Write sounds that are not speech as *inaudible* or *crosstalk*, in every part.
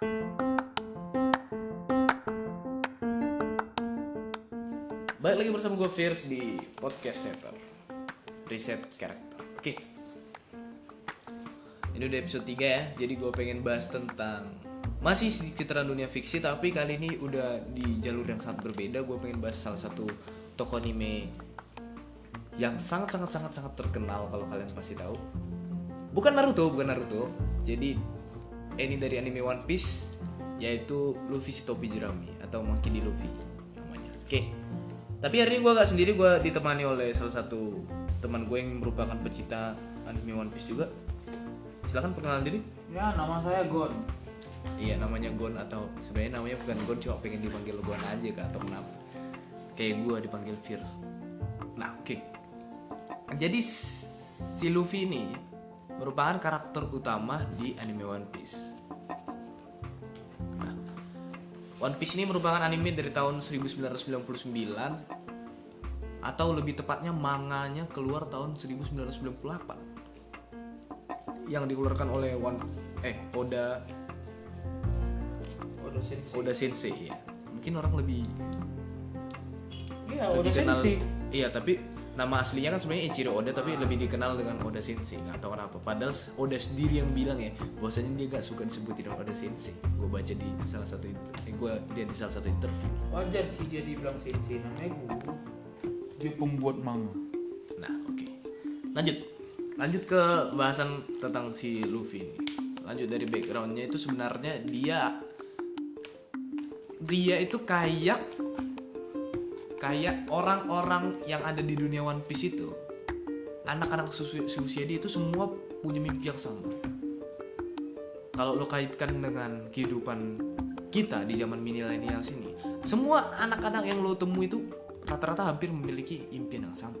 Balik lagi bersama gue Fierce di podcast Setter Reset Karakter. Oke. Ini udah episode 3 ya Jadi gue pengen bahas tentang Masih sekitaran dunia fiksi Tapi kali ini udah di jalur yang sangat berbeda. Gue pengen bahas salah satu tokoh anime Yang sangat-sangat-sangat-sangat terkenal Kalau kalian pasti tahu. Bukan Naruto, bukan Naruto. Jadi ini dari anime One Piece Yaitu Luffy si topi jerami Atau Monkey D. Luffy namanya Oke tapi hari ini gue gak sendiri, gue ditemani oleh salah satu teman gue yang merupakan pecinta anime One Piece juga. Silahkan perkenalan diri. Ya, nama saya Gon. Iya, namanya Gon atau sebenarnya namanya bukan Gon, cuma pengen dipanggil Gon aja kak atau kenapa? Kayak gue dipanggil Fierce. Nah, oke. Jadi si Luffy ini merupakan karakter utama di anime One Piece. Nah, One Piece ini merupakan anime dari tahun 1999 atau lebih tepatnya manganya keluar tahun 1998 yang dikeluarkan oleh One eh Oda Oda Sensei. Oda Sensei ya. Mungkin orang lebih Iya, Oda Sensei. Iya, tapi nama aslinya kan sebenarnya Ichiro Oda tapi lebih dikenal dengan Oda Sensei. Nggak tahu kenapa. Padahal Oda sendiri yang bilang ya, bahwasanya dia gak suka disebutin Oda Sensei. Gue baca di salah satu inter- eh, gue dia di salah satu interview. Wajar sih dia dibilang Sensei namanya guru. Dia pembuat manga. Nah, oke. Lanjut. Lanjut ke bahasan tentang si Luffy ini. Lanjut dari backgroundnya itu sebenarnya dia dia itu kayak kayak orang-orang yang ada di dunia One Piece itu anak-anak seusia, dia itu semua punya mimpi yang sama. Kalau lo kaitkan dengan kehidupan kita di zaman milenial sini, semua anak-anak yang lo temui itu rata-rata hampir memiliki impian yang sama.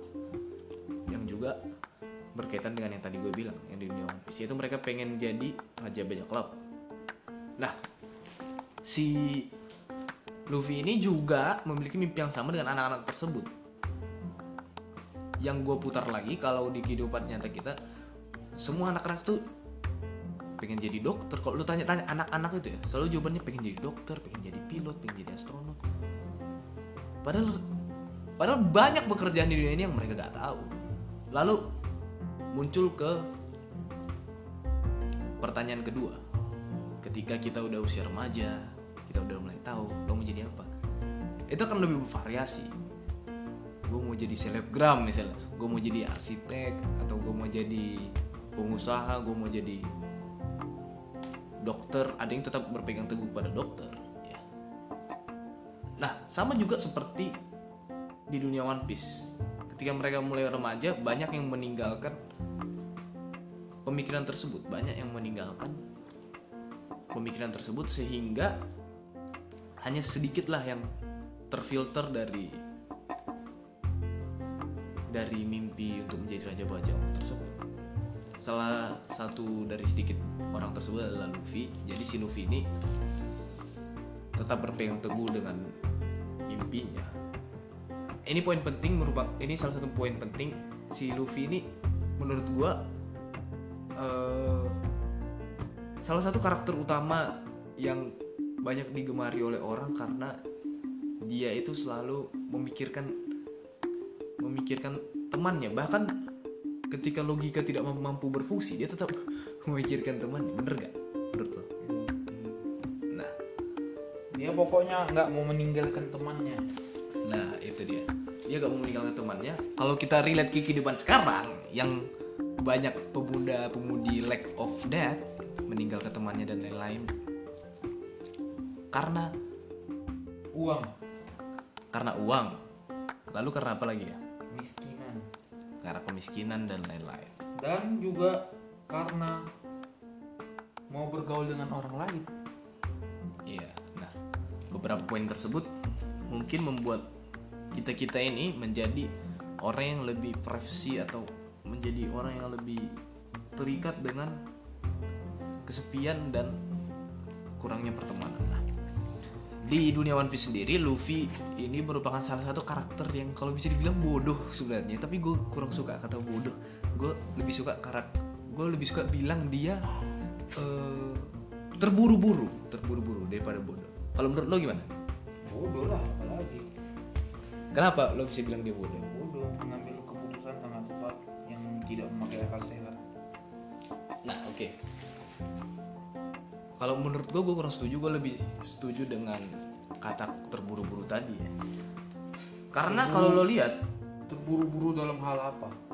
Yang juga berkaitan dengan yang tadi gue bilang, yang di dunia One Piece itu mereka pengen jadi raja bajak laut. Nah, si Luffy ini juga memiliki mimpi yang sama dengan anak-anak tersebut. Yang gue putar lagi kalau di kehidupan nyata kita, semua anak-anak tuh pengen jadi dokter. Kalau lu tanya-tanya anak-anak itu ya, selalu jawabannya pengen jadi dokter, pengen jadi pilot, pengen jadi astronot. Padahal padahal banyak pekerjaan di dunia ini yang mereka gak tahu. Lalu muncul ke pertanyaan kedua. Ketika kita udah usia remaja, kita udah mulai tahu lo mau jadi apa. Itu akan lebih bervariasi. Gue mau jadi selebgram misalnya, gue mau jadi arsitek atau gue mau jadi pengusaha, gue mau jadi dokter. Ada yang tetap berpegang teguh pada dokter. Ya. Nah, sama juga seperti di dunia One Piece. Ketika mereka mulai remaja, banyak yang meninggalkan pemikiran tersebut, banyak yang meninggalkan pemikiran tersebut sehingga hanya sedikit lah yang terfilter dari dari mimpi untuk menjadi raja bajak tersebut. Salah satu dari sedikit orang tersebut adalah Luffy. Jadi si Luffy ini tetap berpegang teguh dengan mimpinya. Ini poin penting merupakan ini salah satu poin penting si Luffy ini menurut gua eh, salah satu karakter utama yang banyak digemari oleh orang karena dia itu selalu memikirkan memikirkan temannya. Bahkan ketika logika tidak mampu berfungsi dia tetap *laughs* memikirkan temannya. Bener gak menurut lo? Nah. Dia pokoknya nggak mau meninggalkan temannya. nah itu dia. Dia gak mau meninggalkan temannya. Kalau kita relate ke kehidupan sekarang yang banyak pemuda pemudi lack of that meninggalkan temannya dan lain-lain karena Uang, karena uang. Lalu karena apa lagi ya? Kemiskinan, karena kemiskinan dan lain-lain. Dan juga karena mau bergaul dengan orang lain. iya nah beberapa poin tersebut mungkin membuat kita kita ini menjadi orang yang lebih privacy atau menjadi orang yang lebih terikat dengan kesepian dan kurangnya pertemanan. Nah di dunia One Piece sendiri Luffy ini merupakan salah satu karakter yang kalau bisa dibilang bodoh sebenarnya. Tapi gue kurang suka kata bodoh. Gue lebih suka karakter gue lebih suka bilang dia eh, terburu-buru terburu-buru daripada bodoh. Kalau menurut lo gimana? Bodoh lah apalagi. Kenapa lo bisa bilang dia bodoh? Bodoh mengambil keputusan sangat cepat yang tidak memakai akal sehat. Nah oke kalau menurut gue gue kurang setuju gue lebih setuju dengan kata terburu-buru tadi ya karena kalau lo lihat terburu-buru dalam hal apa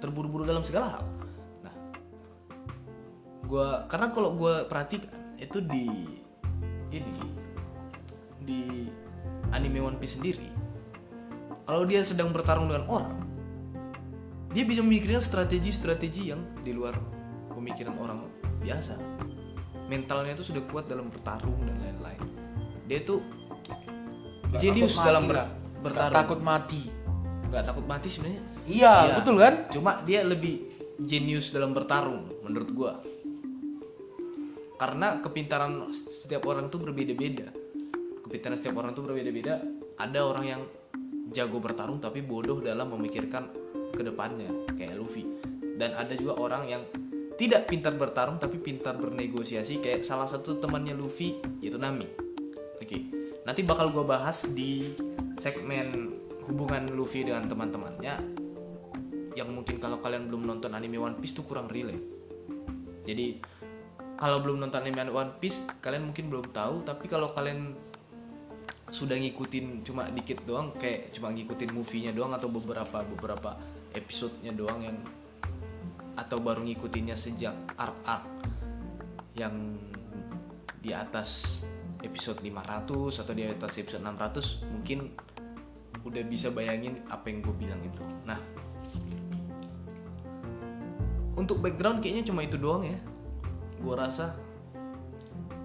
terburu-buru dalam segala hal. Nah, gua karena kalau gua perhatikan itu di ini di anime One Piece sendiri, kalau dia sedang bertarung dengan orang, dia bisa memikirkan strategi-strategi yang di luar pemikiran orang biasa. Mentalnya itu sudah kuat dalam bertarung dan lain-lain. Dia tuh jenius dalam ber- bertarung. takut mati Nggak takut mati sebenarnya. iya Iya. betul kan Cuma dia lebih jenius dalam bertarung menurut gua. Karena kepintaran setiap orang itu berbeda-beda. Kepintaran setiap orang itu berbeda-beda. Ada orang yang jago bertarung tapi bodoh dalam memikirkan ke depannya kayak Luffy. Dan ada juga orang yang tidak pintar bertarung tapi pintar bernegosiasi kayak salah satu temannya Luffy yaitu Nami. Oke. Nanti bakal gua bahas di segmen hubungan Luffy dengan teman-temannya yang mungkin kalau kalian belum nonton anime One Piece tuh kurang relate. Jadi kalau belum nonton anime One Piece kalian mungkin belum tahu tapi kalau kalian sudah ngikutin cuma dikit doang kayak cuma ngikutin movie-nya doang atau beberapa beberapa episode-nya doang yang atau baru ngikutinnya sejak arc-arc yang di atas episode 500 atau di atas episode 600 mungkin udah bisa bayangin apa yang gue bilang itu. Nah, untuk background kayaknya cuma itu doang ya. Gue rasa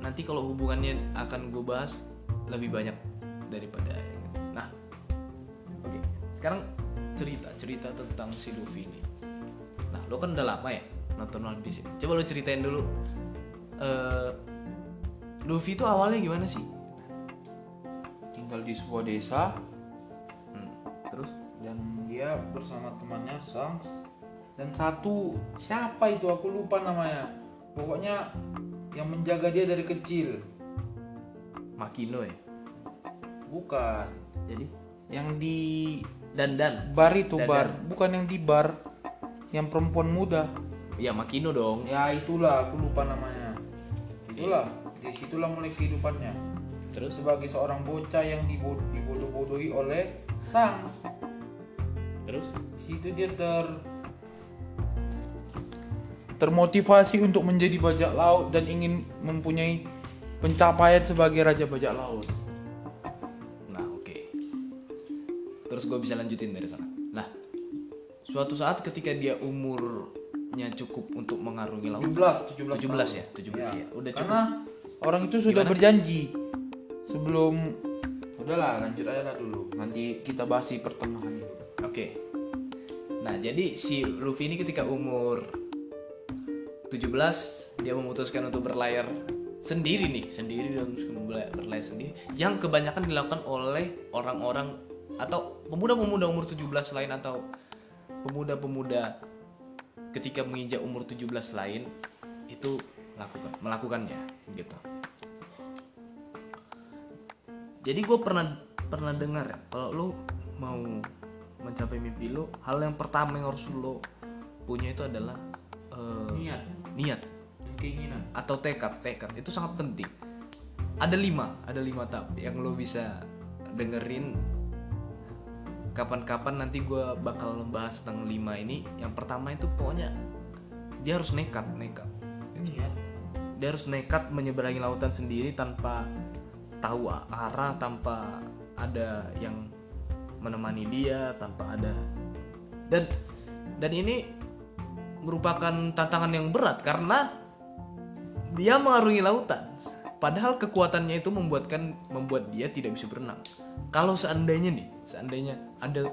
nanti kalau hubungannya akan gue bahas lebih banyak daripada. Nah, oke. Sekarang cerita cerita tentang si Luffy ini. Lo kan udah lama ya nonton One Piece. ya? Coba lo ceritain dulu. eh Luffy itu awalnya gimana sih? tinggal di sebuah desa Hmm, Terus? dan dia bersama temannya Shanks dan satu siapa itu aku lupa namanya pokoknya yang menjaga dia dari kecil Makino ya. bukan Jadi yang di dan dan bar itu Dan- bar bukan yang di bar yang perempuan muda ya Makino dong. ya itulah aku lupa namanya itulah di situlah mulai kehidupannya Terus sebagai seorang bocah yang dibo- dibodoh-bodohi oleh Shanks terus di situ dia ter termotivasi untuk menjadi bajak laut dan ingin mempunyai pencapaian sebagai raja bajak laut. Nah, oke. Terus gue bisa lanjutin dari sana. Suatu saat ketika dia umurnya cukup untuk mengarungi laut. 17, 17, 17 ya, 17 ya. Udah cukup. Karena orang itu sudah berjanji sebelum udahlah lanjut aja lah dulu. Nanti kita bahas di pertengahan. Oke. Nah, jadi si Luffy ini ketika umur 17 dia memutuskan untuk berlayar sendiri nih, sendiri dan berlayar sendiri yang kebanyakan dilakukan oleh orang-orang atau pemuda-pemuda umur 17 lain atau pemuda-pemuda ketika menginjak umur 17 lain itu melakukan melakukannya gitu. Jadi gue pernah pernah dengar ya, kalau lo mau mencapai mimpi lo, hal yang pertama yang harus lo punya itu adalah eh, Niat niat keinginan. atau tekad tekad itu sangat penting ada lima ada lima tahap yang lo bisa dengerin kapan-kapan nanti gue bakal membahas tentang lima ini. Yang pertama itu pokoknya dia harus nekat nekat. Niat. dia harus nekat menyeberangi lautan sendiri tanpa tahu arah tanpa ada yang menemani dia tanpa ada. Dan dan ini merupakan tantangan yang berat karena dia mengarungi lautan padahal kekuatannya itu membuatkan membuat dia tidak bisa berenang kalau seandainya nih seandainya ada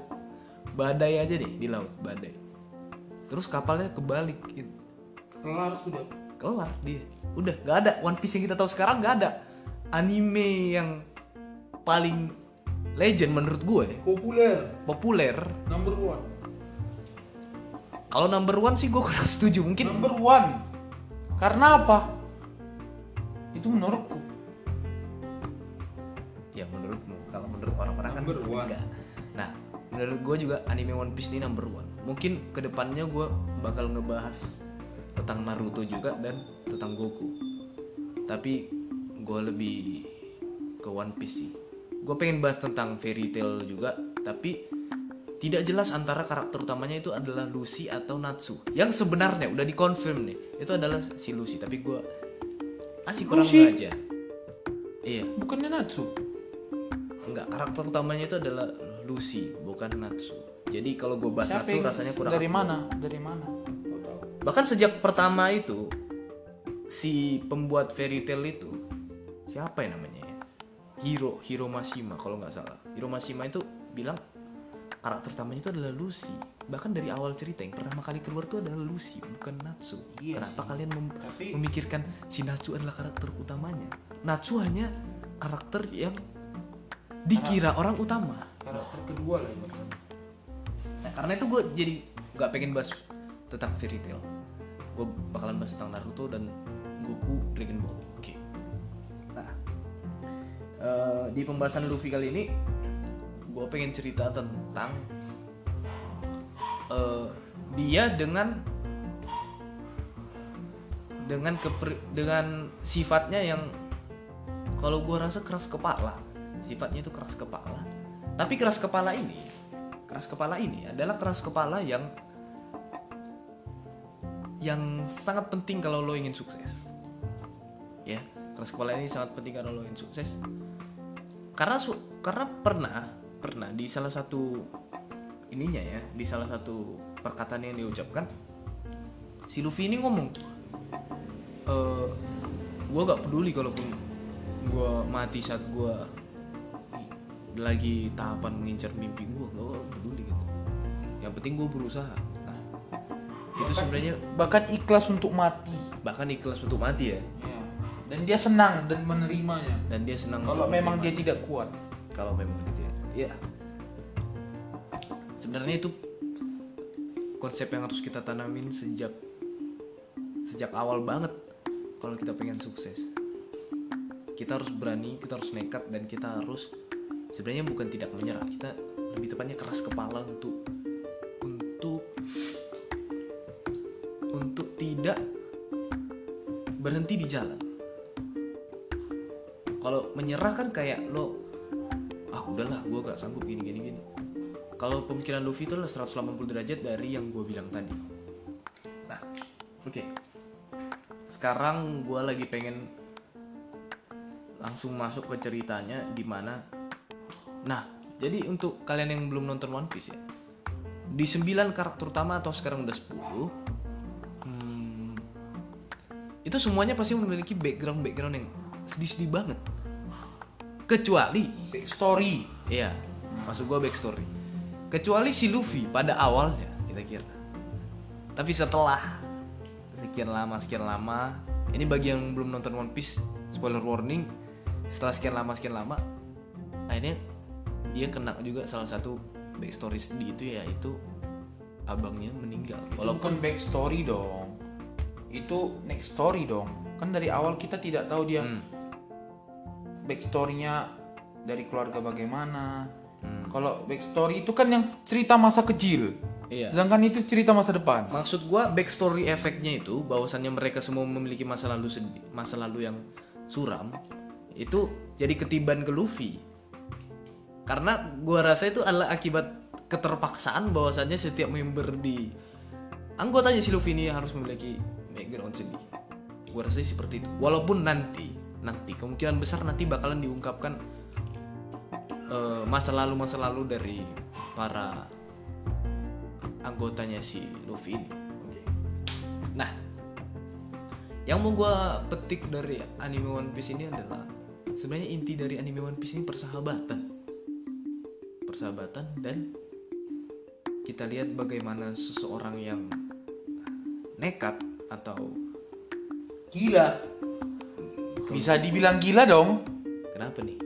badai aja deh di laut badai terus kapalnya kebalik gitu Kelar sudah. kelar dia udah nggak ada One Piece yang kita tahu sekarang nggak ada anime yang paling legend menurut gue Populer. populer Number one. kalau number one sih gue kurang setuju mungkin Number one. Karena apa? Itu menurutku. Ya menurutmu. Kalau menurut orang-orang kan enggak. nah menurut gue juga anime One Piece ini number one. Mungkin ke depannya gue bakal ngebahas tentang Naruto juga dan tentang Goku. Tapi gue lebih ke One Piece sih. Gue pengen bahas tentang Fairy Tail juga tapi tidak jelas antara karakter utamanya itu adalah Lucy atau Natsu. Yang sebenarnya udah dikonfirm nih itu adalah si Lucy. Tapi gue masih kurang aja iya bukannya Natsu Enggak, karakter utamanya itu adalah Lucy, bukan Natsu. Jadi kalau gue bahas Siapa Natsu yang- rasanya kurang dari afdol. mana dari mana. Bahkan sejak pertama itu si pembuat fairy tale itu siapa ya namanya ya? Hiro Hiro Mashima kalau nggak salah. Hiro Mashima itu bilang karakter utamanya itu adalah Lucy. Bahkan dari awal cerita yang pertama kali keluar itu adalah Lucy, bukan Natsu. Iya Kenapa kalian mem- Tapi- memikirkan si Natsu adalah karakter utamanya? Natsu hanya karakter yang dikira orang utama. karakter kedua lah itu Nah, karena itu gue jadi nggak pengen bahas tentang fairy tale. Gue bakalan bahas tentang Naruto dan Goku Dragon Ball. Oke. Nah, eh, di pembahasan Luffy kali ini, gue pengen cerita tentang eh, dia dengan dengan keper, dengan sifatnya yang kalau gue rasa keras kepala sifatnya itu keras kepala. Tapi keras kepala ini keras kepala ini adalah keras kepala yang yang sangat penting kalau lo ingin sukses. Ya keras kepala ini sangat penting kalau lo ingin sukses. Karena su- karena pernah pernah di salah satu ininya ya di salah satu perkataan yang diucapkan si Luffy ini ngomong eh gue gak peduli kalaupun gue mati saat gue lagi tahapan mengincar mimpi gue gak peduli gitu. Yang penting gue berusaha. Nah, itu sebenarnya bahkan ikhlas untuk mati. Bahkan ikhlas untuk mati ya. Ya. dan dia senang dan menerimanya. Dan dia senang kalau memang dia tidak kuat. Kalau memang dia tidak ya sebenarnya itu konsep yang harus kita tanamin sejak sejak awal banget kalau kita pengen sukses. Kita harus berani kita harus nekat dan kita harus sebenarnya bukan tidak menyerah. Kita lebih tepatnya keras kepala untuk untuk untuk tidak berhenti di jalan. Kalau menyerah kan kayak lo ah udahlah gue gak sanggup gini gini kalau pemikiran Luffy itu adalah 180 derajat dari yang gue bilang tadi. Nah oke. Sekarang gue lagi pengen langsung masuk ke ceritanya di mana nah jadi untuk kalian yang belum nonton One Piece ya di 9 karakter utama atau sekarang udah 10 hmm, itu semuanya pasti memiliki background background yang sedih-sedih banget. Kecuali Big story Iya, maksud gue backstory. Kecuali si Luffy pada awalnya kita kira. Tapi setelah sekian lama sekian lama, ini bagi yang belum nonton One Piece, spoiler warning. Setelah sekian lama sekian lama, akhirnya dia kena juga salah satu backstory sedih itu yaitu abangnya meninggal. walaupun back story dong itu next story dong kan dari awal kita tidak tahu dia Hmm. backstorynya dari keluarga bagaimana Hmm. kalau backstory itu kan yang cerita masa kecil Iya. sedangkan itu cerita masa depan Maksud gua backstory efeknya itu bahwasannya mereka semua memiliki masa lalu sedih, masa lalu yang suram itu jadi ketiban ke Luffy. Karena gua rasa itu adalah akibat keterpaksaan bahwasannya setiap member di anggotanya si Luffy ini harus memiliki background sedih. Gua rasa seperti itu. Walaupun nanti nanti kemungkinan besar nanti bakalan diungkapkan eh, masa lalu masa lalu dari para anggotanya si Luffy ini. Nah, yang mau gue petik dari anime One Piece ini adalah sebenarnya inti dari anime One Piece ini persahabatan, persahabatan dan kita lihat bagaimana seseorang yang nekat atau gila bisa dibilang gila dong kenapa nih?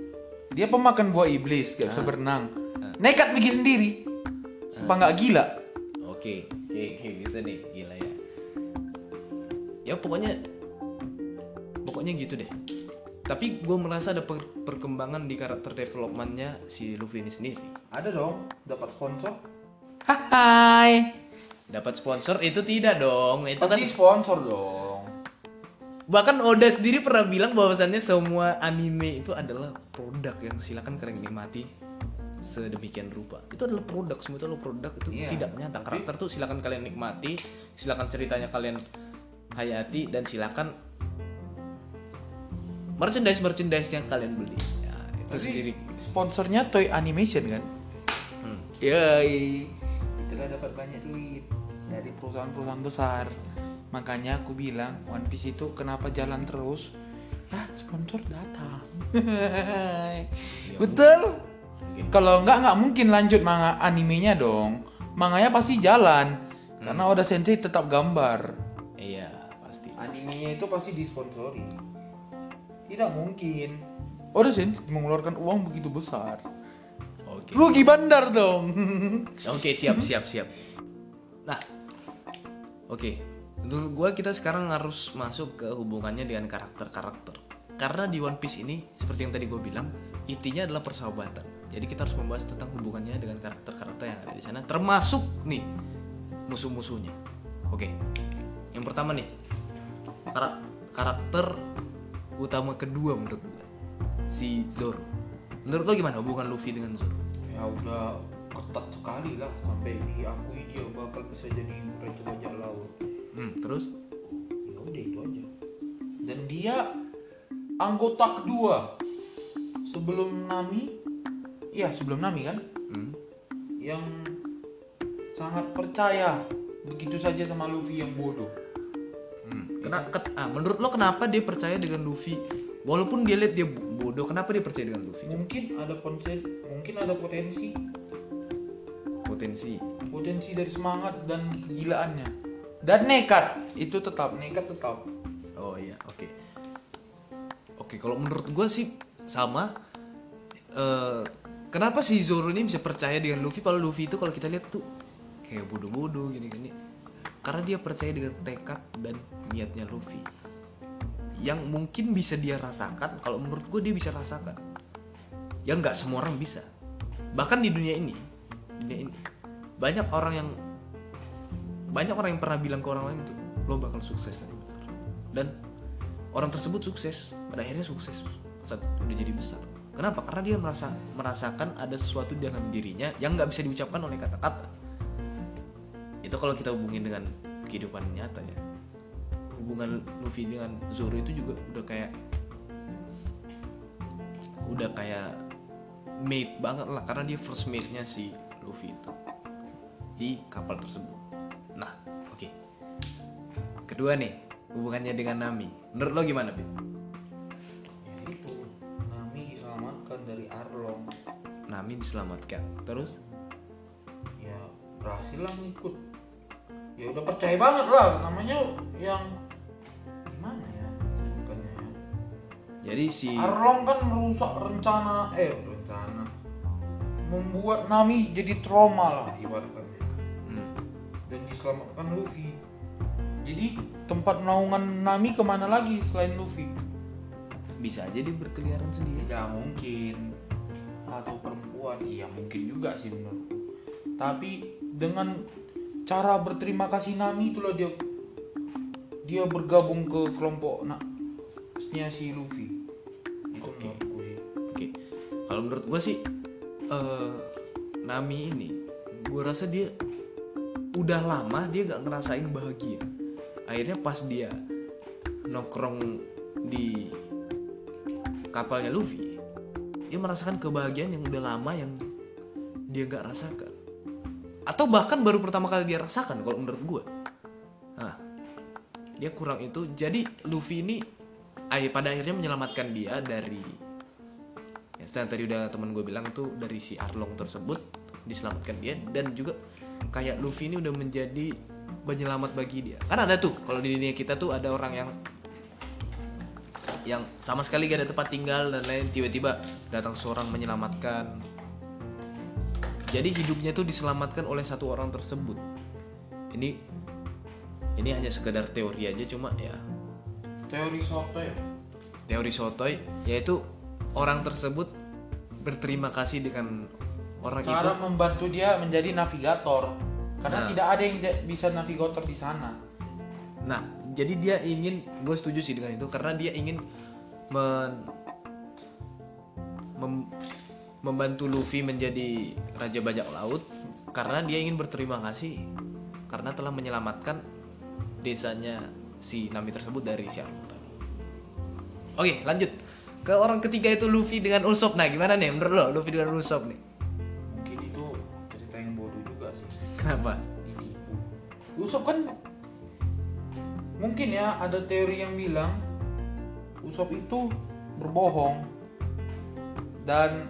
Dia pemakan buah iblis gak bisa berenang nekat pergi sendiri apa nggak gila Oke, oke, oke, bisa nih, gila ya. Ya pokoknya, pokoknya gitu deh. tapi gue merasa ada per- perkembangan di karakter developmentnya si Luffy ini sendiri Ada dong, dapat sponsor. Hai. dapat sponsor itu tidak dong itu kan Pasti sponsor dong. Bahkan Oda sendiri pernah bilang bahwasannya semua anime itu adalah produk yang silakan kalian nikmati sedemikian rupa itu adalah produk semua itu adalah produk itu Iya, tidak nyata karakter tuh silakan kalian nikmati silakan ceritanya kalian hayati dan silakan merchandise merchandise yang kalian beli ya, itu sendiri Sponsornya Toy Animation kan? Hmm. Yoi. Itulah dapat banyak duit dari perusahaan-perusahaan besar. Makanya aku bilang One Piece itu kenapa jalan terus? Ya sponsor datang. *laughs* Betul. Kalau enggak nggak mungkin lanjut manga animenya dong. Manganya pasti jalan. Karena Oda Sensei tetap gambar. iya pasti Animenya itu pasti disponsori. Tidak mungkin. Oda Sensei mengeluarkan uang begitu besar. oke Rugi bandar dong. Oke siap *laughs* siap siap. Nah, oke. Menurut gue kita sekarang harus masuk ke hubungannya dengan karakter-karakter. Karena di One Piece ini seperti yang tadi gue bilang, intinya adalah persahabatan. Jadi kita harus membahas tentang hubungannya dengan karakter-karakter yang ada di sana, termasuk nih musuh-musuhnya. Oke. Yang pertama nih kara- karakter utama kedua menurut gue si Zoro. Menurut lo gimana hubungan Luffy dengan Zoro? Ya udah ketat sekali lah sampai diakui dia bakal bisa jadi raja bajak laut. Hmm, terus? Ya udah itu aja. Dan dia anggota kedua sebelum Nami. Iya sebelum Nami kan? Hmm. Yang sangat percaya begitu saja sama Luffy yang bodoh. Kena, ket- ah, menurut lo kenapa dia percaya dengan Luffy? Walaupun dia lihat dia bodoh, kenapa dia percaya dengan Luffy? Mungkin ada konsep, mungkin ada potensi, Potensi. potensi dari semangat dan kegilaannya. Dan nekat, itu tetap nekat tetap. Oh iya, oke. Oke, kalau menurut gue sih sama. Eh, kenapa sih Zoro ini bisa percaya dengan Luffy? Kalau Luffy itu kalau kita lihat tuh kayak bodoh-bodoh gini-gini. Karena dia percaya dengan tekad dan niatnya Luffy. Yang mungkin bisa dia rasakan. Kalau menurut gue dia bisa rasakan. Yang nggak semua orang bisa. Bahkan di dunia ini, dunia ini banyak orang yang banyak orang yang pernah bilang ke orang lain tuh lo bakal sukses nanti dan orang tersebut sukses pada akhirnya sukses saat udah jadi besar. Kenapa? Karena dia merasa merasakan ada sesuatu di dalam dirinya yang nggak bisa diucapkan oleh kata-kata. Itu kalau kita hubungin dengan kehidupan nyata ya. Hubungan Luffy dengan Zoro itu juga udah kayak udah kayak mate banget lah karena dia first mate-nya si Luffy itu di kapal tersebut. Kedua nih, hubungannya dengan Nami. Menurut lo gimana, Pit? Ya itu, Nami diselamatkan dari Arlong. Nami diselamatkan. Terus? Ya berhasil lah ngikut. Ya udah percaya banget lah, namanya yang gimana ya sebutannya ya. Jadi si Arlong kan merusak rencana, eh rencana membuat Nami jadi trauma lah ibaratnya Hmm, dan diselamatkan Luffy. Jadi tempat naungan Nami ke mana lagi selain Luffy? bisa aja dia berkeliaran sendiri. Ya mungkin atau perempuan, iya mungkin juga sih menurutku. Tapi dengan cara berterima kasih Nami itulah dia dia bergabung ke kelompok nak si Luffy. Itu menurutku sih. Oke. Kalau menurut gue sih eh, Nami ini gue rasa dia udah lama dia gak ngerasain bahagia. Akhirnya pas dia nongkrong di kapalnya Luffy, dia merasakan kebahagiaan yang udah lama yang dia gak rasakan. Atau bahkan baru pertama kali dia rasakan kalau menurut gue. Nah, dia kurang itu. Jadi Luffy ini pada akhirnya menyelamatkan dia dari ya setelah tadi udah temen gue bilang tuh dari si Arlong tersebut diselamatkan dia dan juga kayak Luffy ini udah menjadi penyelamat bagi dia. Kan ada tuh kalau di dunia kita tuh ada orang yang yang sama sekali gak ada tempat tinggal dan lain tiba-tiba datang seorang menyelamatkan. Jadi hidupnya tuh diselamatkan oleh satu orang tersebut. Ini ini hanya sekedar teori aja cuma ya. Teori soto ya. teori sotoy yaitu orang tersebut berterima kasih dengan orang itu. cara membantu dia menjadi navigator karena Nah. tidak ada yang bisa navigator di sana Nah, jadi dia ingin, gue setuju sih dengan itu karena dia ingin men- mem- membantu Luffy menjadi raja bajak laut karena dia ingin berterima kasih karena telah menyelamatkan desanya si Nami tersebut dari si Arlong tadi. Oke, lanjut ke orang ketiga itu Luffy dengan Usopp. Nah, gimana nih menurut lo Luffy dengan Usopp nih? Kenapa? Usop kan mungkin ya ada teori yang bilang Usop itu berbohong dan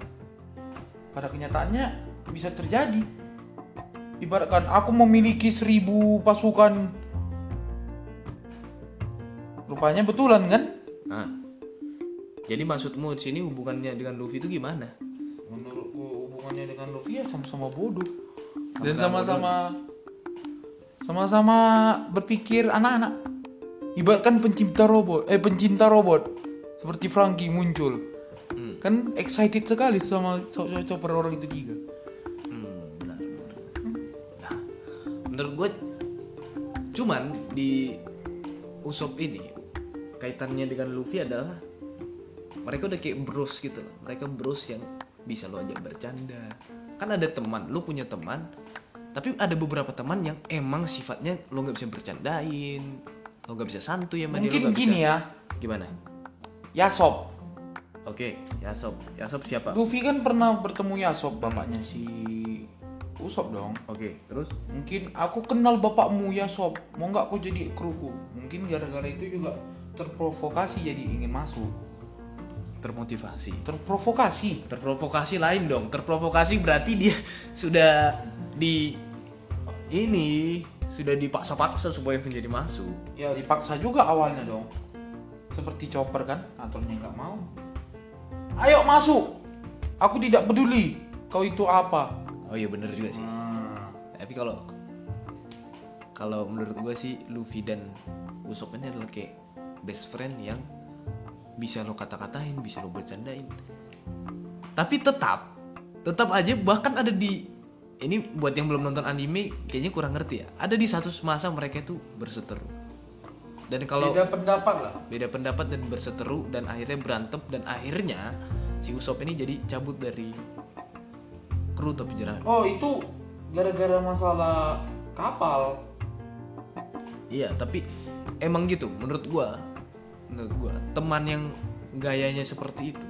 pada kenyataannya bisa terjadi ibaratkan aku memiliki seribu pasukan rupanya betulan kan Nah, jadi maksudmu di sini hubungannya dengan Luffy itu gimana? menurutku hubungannya dengan Luffy ya sama-sama bodoh dan Sama-sama sama-sama berpikir anak-anak ibaratkan pencipta robot eh pencinta robot seperti Frankie muncul Hmm. kan excited sekali sama chopper orang itu tiga Hmm, benar, benar. Nah, menurut gue cuman di Usop ini kaitannya dengan Luffy adalah mereka udah kayak bros gitu loh. Mereka bros yang bisa lo ajak bercanda. Kan ada teman, lo punya teman, tapi ada beberapa teman yang emang sifatnya lo nggak bisa bercandain, lo nggak bisa santuy sama dia, mungkin nggak gini bisa- ya Gimana? Yasop Oke, Yasop. Yasop siapa? Luffy kan pernah bertemu Yasop bapaknya si Usop dong Oke, terus? Mungkin aku kenal bapakmu ya sob Mau nggak kau jadi kruku Mungkin gara-gara itu juga terprovokasi jadi ingin masuk Termotivasi. Terprovokasi. Terprovokasi lain dong. Terprovokasi berarti dia sudah di ini sudah dipaksa-paksa supaya menjadi masuk. Ya dipaksa juga awalnya dong. Seperti chopper kan Aturnya nggak mau. Ayo masuk. Aku tidak peduli Kau itu apa. Oh iya bener juga sih. Nah, tapi kalau kalau menurut gue sih Luffy dan Usopp ini adalah kayak best friend yang bisa lo kata-katain bisa lo bercandain. Tapi tetap tetap aja bahkan ada di ini buat yang belum nonton anime kayaknya kurang ngerti ya. Ada di satu masa mereka itu berseteru. Dan kalau Beda pendapat lah. Beda pendapat dan berseteru dan akhirnya berantem dan akhirnya si Usop ini jadi cabut dari kru topi jerami. Oh itu gara-gara masalah kapal. Iya, tapi emang gitu menurut gua. Menurut gua, teman yang gayanya seperti itu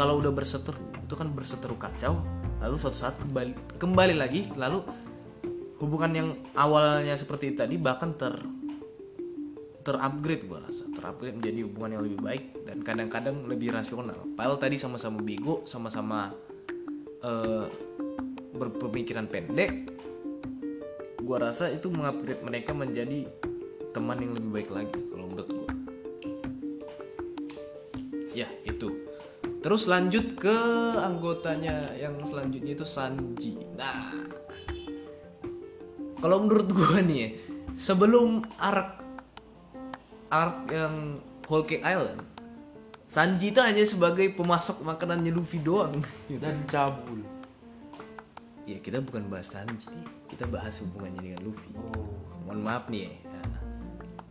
kalau udah berseteru, itu kan berseteru kacau, lalu suatu saat kembali kembali lagi, lalu hubungan yang awalnya seperti itu tadi bahkan ter terupgrade gua rasa terupgrade menjadi hubungan yang lebih baik dan kadang-kadang lebih rasional. Padahal tadi sama-sama bego, sama-sama eh, berpemikiran pendek. Gua rasa itu mengupgrade mereka menjadi teman yang lebih baik lagi Ya itu. Terus lanjut ke anggotanya yang selanjutnya itu Sanji. Nah, kalau menurut gua nih ya, sebelum arc arc yang Whole Cake Island, Sanji itu hanya sebagai pemasok makanannya Luffy doang. gitu. dan cabul Ya kita bukan bahas Sanji nih, kita bahas hubungannya dengan Luffy. Oh Mohon maaf nih ya. Nah,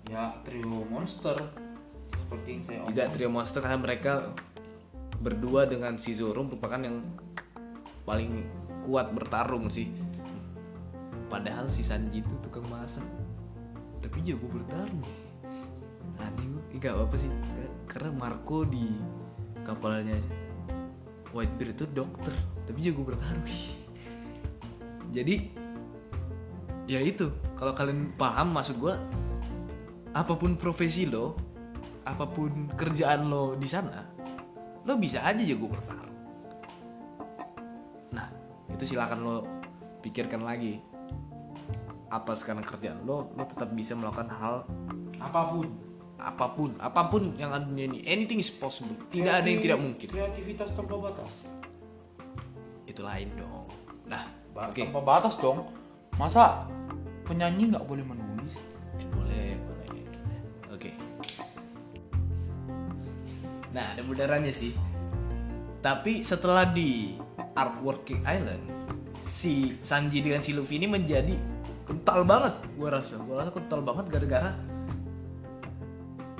ya trio monster seperti yang saya juga trio monster karena mereka berdua dengan si Zoro merupakan yang paling kuat bertarung sih. Padahal si Sanji itu tukang masak, tapi jago bertarung. Aneh nggak apa sih, karena Marco di kapalnya Whitebeard itu dokter, tapi jago bertarung. *laughs* Jadi ya itu, kalau kalian paham maksud gue, apa pun profesi lo, apa pun kerjaan lo di sana, lo bisa aja jago bertarung. Nah, itu silakan lo pikirkan lagi. Apa sekarang kerjaan lo, lo tetap bisa melakukan hal apa pun apa pun, apa pun yang ada ini. Anything is possible. Tidak ada yang tidak mungkin. kreativitas tanpa batas Itu lain dong. Nah, Ba- oke. tanpa batas dong masa penyanyi nggak boleh menulis Nah, ada benerannya sih. Tapi setelah di artwork King Island, si Sanji dengan si Luffy ini menjadi kental banget. Gue rasa, gue rasa kental banget gara-gara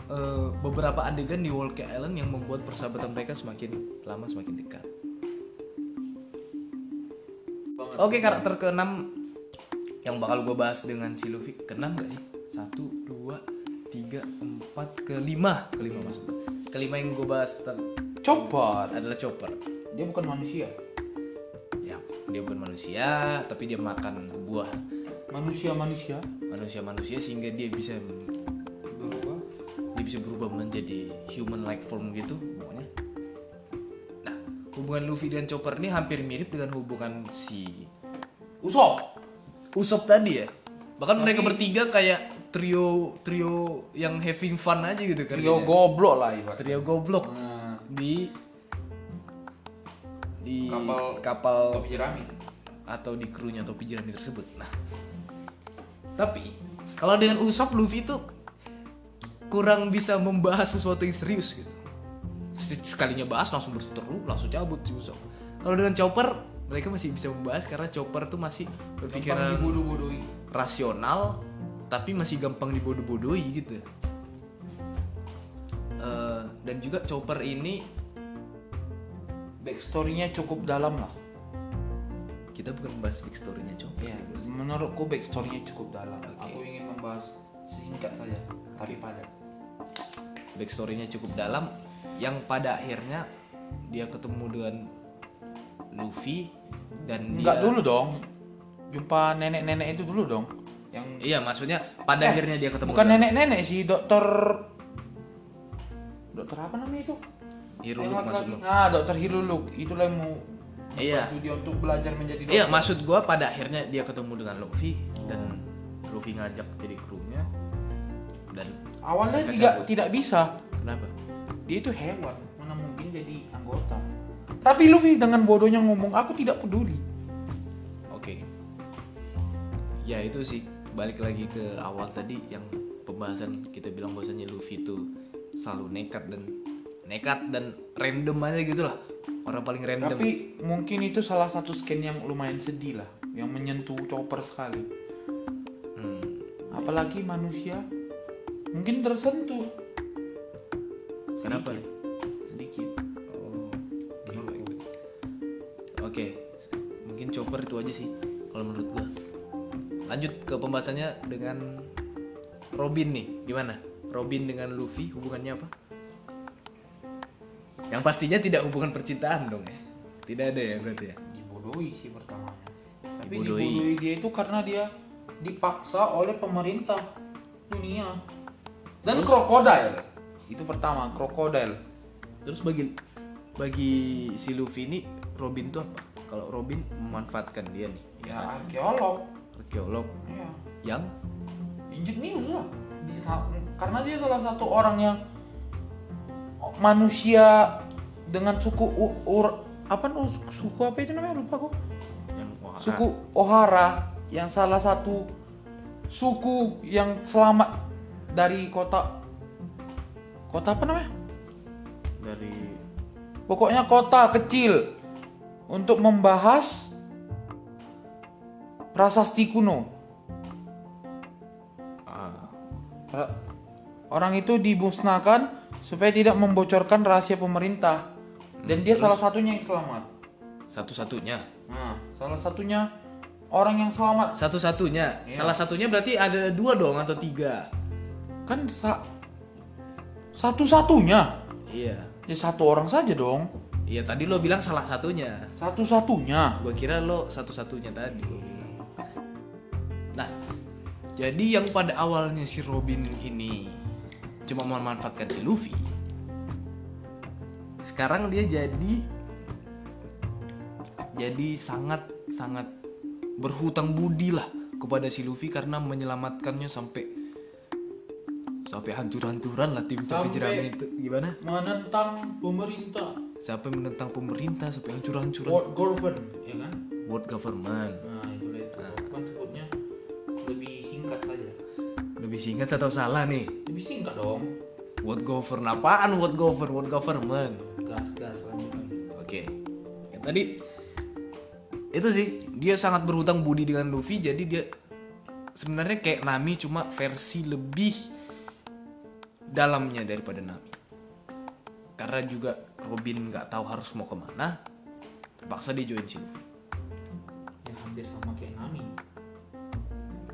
eh, beberapa adegan di Wall King Island yang membuat persahabatan mereka semakin lama semakin dekat. Oke karakter keenam yang bakal gue bahas dengan si Luffy keenam gak sih? Satu, dua, tiga, empat, kelima, kelima maksud gue. Kelima yang gue bahas Chopper. adalah Chopper. Dia bukan manusia. Ya, dia bukan manusia, tapi dia makan buah Manusia-manusia manusia-manusia sehingga dia bisa berubah. dia bisa berubah menjadi human like form gitu pokoknya. Nah, hubungan Luffy dan Chopper ini hampir mirip dengan hubungan si Usop. Usop tadi ya. Bahkan mereka bertiga kayak trio trio yang having fun aja gitu kan. Trio goblok lah ibarat. Trio goblok Nah, di di Kapal- kapal topi jerami. atau di krunya topi jerami tersebut. Nah, tapi kalau dengan Usop Luffy itu kurang bisa membahas sesuatu yang serius gitu. Se- Sekalinya bahas langsung berseteru, langsung cabut si Usop. Kalau dengan Chopper mereka masih bisa membahas karena Chopper tuh masih berpikiran rasional tapi masih gampang dibodoh-bodohi gitu. Eh, dan juga Chopper ini Backstory-nya cukup dalam lah. kita bukan membahas backstory-nya Chopper. Ya, guys. menurutku backstory-nya cukup dalam. Aku ingin membahas singkat saja, tapi padat. backstory-nya cukup dalam yang pada akhirnya dia ketemu dengan Luffy dan Enggak dia dulu dong. Jumpa nenek-nenek itu dulu dong. Yang iya maksudnya pada Eh, akhirnya dia ketemu bukan nenek-nenek sih, dokter Dokter apa namanya itu? Hiruluk Yang maksud laki-laki. lu Nah, dokter Hiruluk. Itulah yang mau Iya. dia untuk belajar menjadi dokter. iya maksud gua pada akhirnya dia ketemu dengan Luffy dan Luffy ngajak jadi krunya dan Awalnya tidak cabut. tidak bisa. kenapa Dia itu hewan, mana mungkin jadi anggota. Tapi Luffy dengan bodohnya ngomong, aku tidak peduli. Oke. Ya itu sih balik lagi ke awal tadi yang pembahasan kita bilang bahwasannya Luffy itu selalu nekat dan nekat dan random aja gitu lah. Orang paling random. Tapi mungkin itu salah satu scan yang lumayan sedih lah, yang menyentuh chopper sekali. Hmm, Apalagi manusia mungkin tersentuh Kenapa? sedikit. Oh. Oke, mungkin chopper itu aja sih kalau menurut gua. Lanjut ke pembahasannya dengan Robin nih, gimana? Robin dengan Luffy hubungannya apa? Yang pastinya tidak hubungan percintaan dong ya. Tidak ada ya berarti ya. Dibodohi sih pertamanya. Tapi Dibodohi. dibodohi dia itu karena dia dipaksa oleh pemerintah dunia dan krokodil. Itu pertama, krokodil. Terus bagi bagi si Luffy ini Robin tuh apa? Kalau Robin memanfaatkan dia nih, Ya, ya arkeolog. Arkeolog Ya. yang Ingenius lah. Dia sa- karena dia salah satu orang yang manusia dengan suku u- ur- apa suku apa itu namanya lupa kok. yang Suku Ohara yang salah satu suku yang selamat dari kota kota apa namanya? dari Pokoknya kota kecil untuk membahas prasasti kuno. ah, Ra- Orang itu dimusnahkan supaya tidak membocorkan rahasia pemerintah. Dan dia salah satunya yang selamat. satu-satunya. Nah, salah satunya orang yang selamat. Satu-satunya. Iya. Salah satunya berarti ada dua dong atau tiga. Kan sa- satu-satunya. Iya. Ya satu orang saja dong. Iya tadi lo bilang salah satunya. Satu-satunya. Gua kira lo satu-satunya tadi. Nah, jadi yang pada awalnya si Robin ini cuma memanfaatkan si Luffy. Sekarang dia jadi jadi sangat sangat berhutang budi lah kepada si Luffy karena menyelamatkannya sampai sampai hancur-hancuran lah tim Sampai- jerami itu gimana? Menentang pemerintah. Sampai menentang pemerintah sampai hancur-hancuran World government, ya kan? world government. Nah, singkat saja. Lebih singkat atau salah nih? Lebih singkat dong. What govern apaan? What govern? What government? gas gas lanjut lagi Oke. Yang tadi itu sih dia sangat berhutang budi dengan Luffy jadi dia sebenarnya kayak Nami cuma versi lebih dalamnya daripada Nami. Karena juga Robin nggak tahu harus mau ke mana, terpaksa dia join si Luffy. ya hampir sama kayak Nami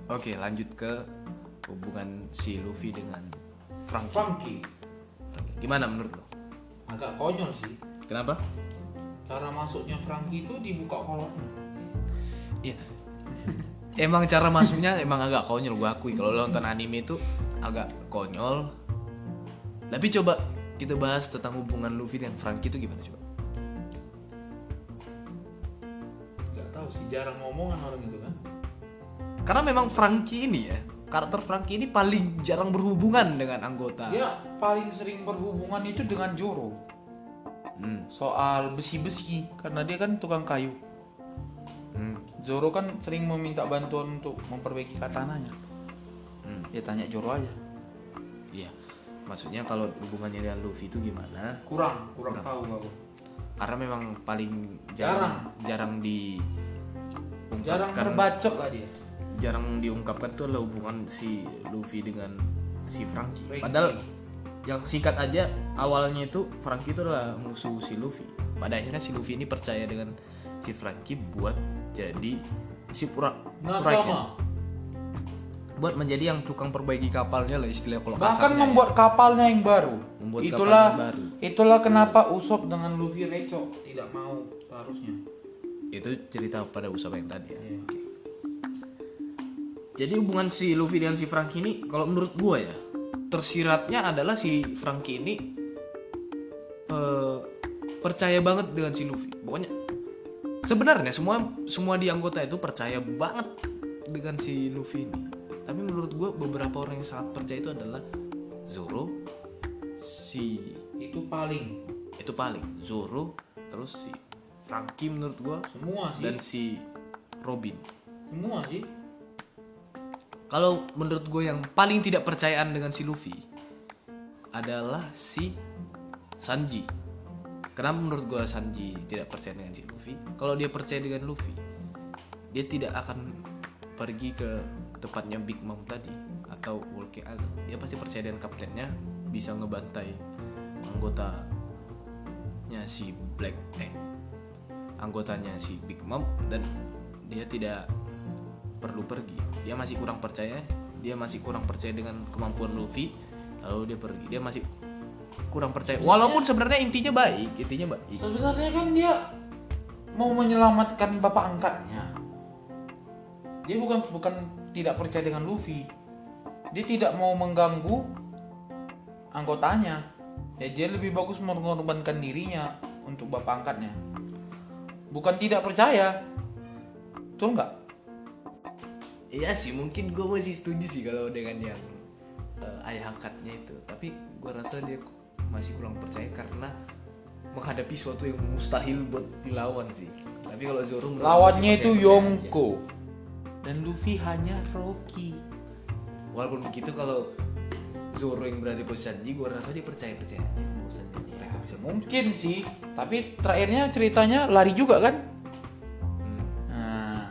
Oke, lanjut ke hubungan si Luffy dengan Frankie. Frankie Gimana menurut lo? agak konyol sih Kenapa? cara masuknya Frankie itu dibuka kolornya Iya. *laughs* emang cara masuknya emang agak konyol gue akui kalau lo nonton anime itu agak konyol. Tapi coba kita bahas tentang hubungan Luffy dan Frankie itu gimana coba? nggak tahu sih jarang ngomongan orang itu kan Karena memang Frankie ini ya, karakter Frankie ini paling jarang berhubungan dengan anggota. dia paling sering berhubungan itu dengan Joro Hmm. soal besi-besi karena dia kan tukang kayu Hmm. Zoro kan sering meminta bantuan untuk memperbaiki katananya Hmm. ya tanya Joro aja Iya. Maksudnya kalau hubungannya dengan Luffy itu gimana? kurang kurang tahu aku Karena memang paling jarang jarang di jarang terbacok lah dia jarang diungkapkan tuh adalah hubungan si Luffy dengan si. Frankie. Padahal yang singkat aja awalnya itu Frankie itu adalah musuh si Luffy. Pada akhirnya si Luffy ini percaya dengan si Frankie buat jadi si pura puranya. Buat menjadi yang tukang perbaiki kapalnya lah istilah kalau bahkan kasarnya. membuat kapalnya yang baru Membuat itulah kapalnya baru. itulah kenapa Usop dengan Luffy Reco tidak mau seharusnya Itu cerita pada Usopp yang tadi ya. Iya. Jadi hubungan si Luffy dengan si Frankie ini kalau menurut gua ya tersiratnya adalah si Frankie ini eh, percaya banget dengan si Luffy. Pokoknya sebenarnya semua semua di anggota itu percaya banget dengan si Luffy ini. Tapi menurut gua beberapa orang yang sangat percaya itu adalah Zoro, si itu paling itu paling Zoro, terus si Frankie menurut gua semua sih dan si Robin. semua sih Kalau menurut gue yang paling tidak percayaan dengan si Luffy adalah si Sanji. Kenapa menurut gue Sanji tidak percaya dengan si Luffy? Kalau dia percaya dengan Luffy, dia tidak akan pergi ke tempatnya Big Mom tadi atau Wolke Island. Dia pasti percaya dengan kaptennya bisa ngebantai anggotanya si Black eh anggotanya si Big Mom dan dia tidak perlu pergi. Dia masih kurang percaya, dia masih kurang percaya dengan kemampuan Luffy, lalu dia pergi. Dia masih kurang percaya. Walaupun sebenarnya intinya baik, intinya baik. sebenarnya kan dia mau menyelamatkan bapak angkatnya dia bukan bukan tidak percaya dengan Luffy dia tidak mau mengganggu anggotanya ya dia lebih bagus mengorbankan dirinya untuk bapak angkatnya bukan tidak percaya betul nggak Iya sih, mungkin gue masih setuju sih kalau dengan yang eh, ayah angkatnya itu. Tapi gue rasa dia masih kurang percaya karena menghadapi suatu yang mustahil buat dilawan sih. Tapi kalau Zoro lawannya itu. Yonko dan Luffy hanya Rocky Walaupun begitu kalau Zoro yang berada di posisi Sanji, gue rasa dia percaya percaya aja bisa mungkin sih tapi terakhirnya ceritanya lari juga kan Hmm. nah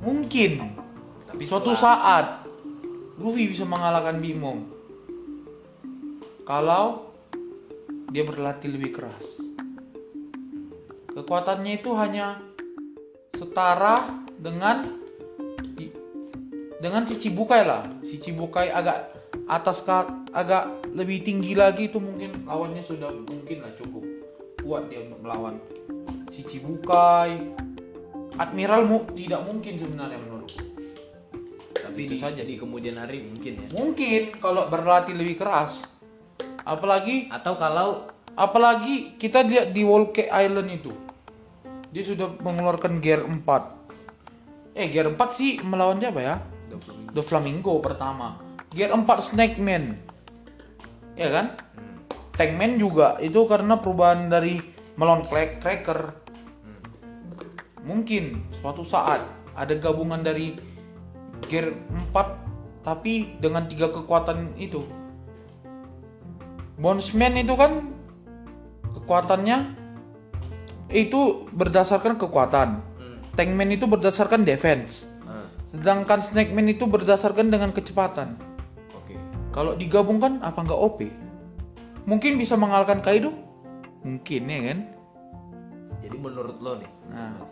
mungkin suatu saat Luffy bisa mengalahkan Bimom kalau dia berlatih lebih keras. Kekuatannya itu hanya setara dengan dengan si Cibukai lah. Si Cibukai agak atas ka, agak lebih tinggi lagi itu mungkin lawannya sudah mungkin lah cukup kuat dia untuk melawan si Cibukai Admiral mu, tidak mungkin sebenarnya menurutku tapi Itu di, saja di kemudian hari mungkin ya. Mungkin kalau berlatih lebih keras. Apalagi Atau kalau apalagi kita lihat di Wolke Island itu. Dia sudah mengeluarkan gear 4. Eh gear 4 sih melawan siapa ya? The Flamingo pertama. Gear 4 Snake Man. Ya kan? Tankman juga itu karena perubahan dari melawan Crack- Cracker. Mungkin suatu saat ada gabungan dari gear 4 tapi dengan tiga kekuatan itu Bondsman itu kan kekuatannya itu berdasarkan kekuatan. Hmm. Tankman itu berdasarkan defense. Ah, Sedangkan Snakeman itu berdasarkan dengan kecepatan. Oke. Kalau digabungkan apa nggak OP? Mungkin bisa mengalahkan Kaido? Mungkin ya kan? Jadi menurut lo nih, Nah,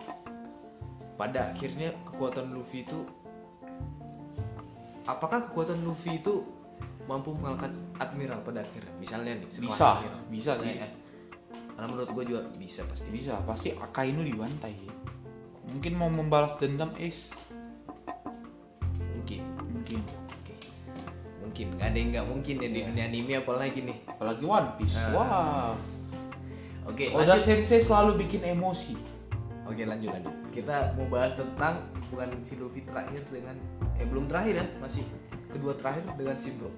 pada akhirnya kekuatan Luffy itu apakah kekuatan Luffy itu mampu mengalahkan Admiral pada akhirnya? Misalnya nih, bisa, Admiral. bisa sih. Nah, Karena menurut gue juga bisa pasti. Bisa, pasti Akainu dibantai. Mungkin mau membalas dendam Ace. Mungkin. Mungkin. Oke. Mungkin. Gak ada yang nggak mungkin ya di dunia anime apalagi nih. Apalagi One Piece. Ah. Wah. Oke. Oda lanjut. Sensei selalu bikin emosi. Oke lanjut lanjut. Kita mau bahas tentang hubungan si Luffy terakhir dengan eh belum terakhir ya masih kedua terakhir dengan si Bro.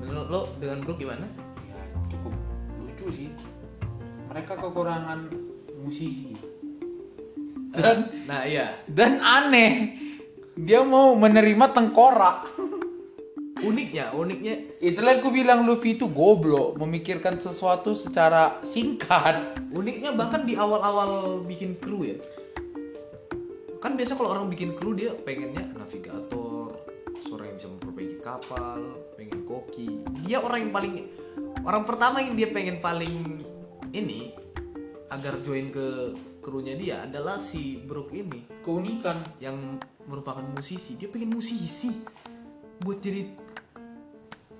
Menurut lo dengan Bro gimana? Ya, cukup lucu sih. Mereka kekurangan musisi. Dan Nah iya. dan aneh. Dia mau menerima tengkorak. Uniknya uniknya Itulah yang aku bilang Luffy itu goblok, memikirkan sesuatu secara singkat. uniknya bahkan di awal-awal bikin kru ya. Kan biasa kalau orang bikin kru dia pengennya navigator, seorang yang bisa memperbaiki kapal, pengen koki. Dia orang yang paling orang pertama yang dia pengen paling ini agar join ke krunya dia adalah si Brook ini Keunikan. yang merupakan musisi. Dia pengen musisi buat jadi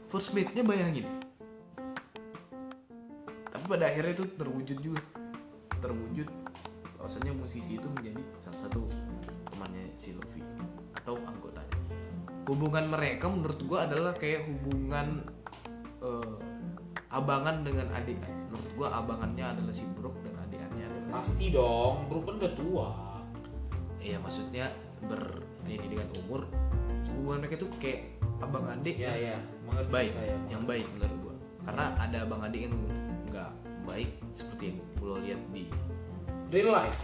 first mate-nya bayangin. Tapi pada akhirnya itu terwujud juga. Terwujud bahwasanya musisi itu menjadi salah satu si Luffy atau anggotanya. Hubungan mereka menurut gua adalah kayak hubungan eh, abangan dengan adik. Menurut gua abangannya adalah si Brook dan adikannya adalah si Pasti dong, Brook kan udah tua. Iya maksudnya ber ini dengan umur hubungan mereka tuh kayak abang adik Ya yang ya, mengerti baik saya. yang baik menurut gua karena ada abang adik yang nggak baik seperti yang lo lihat di Real life.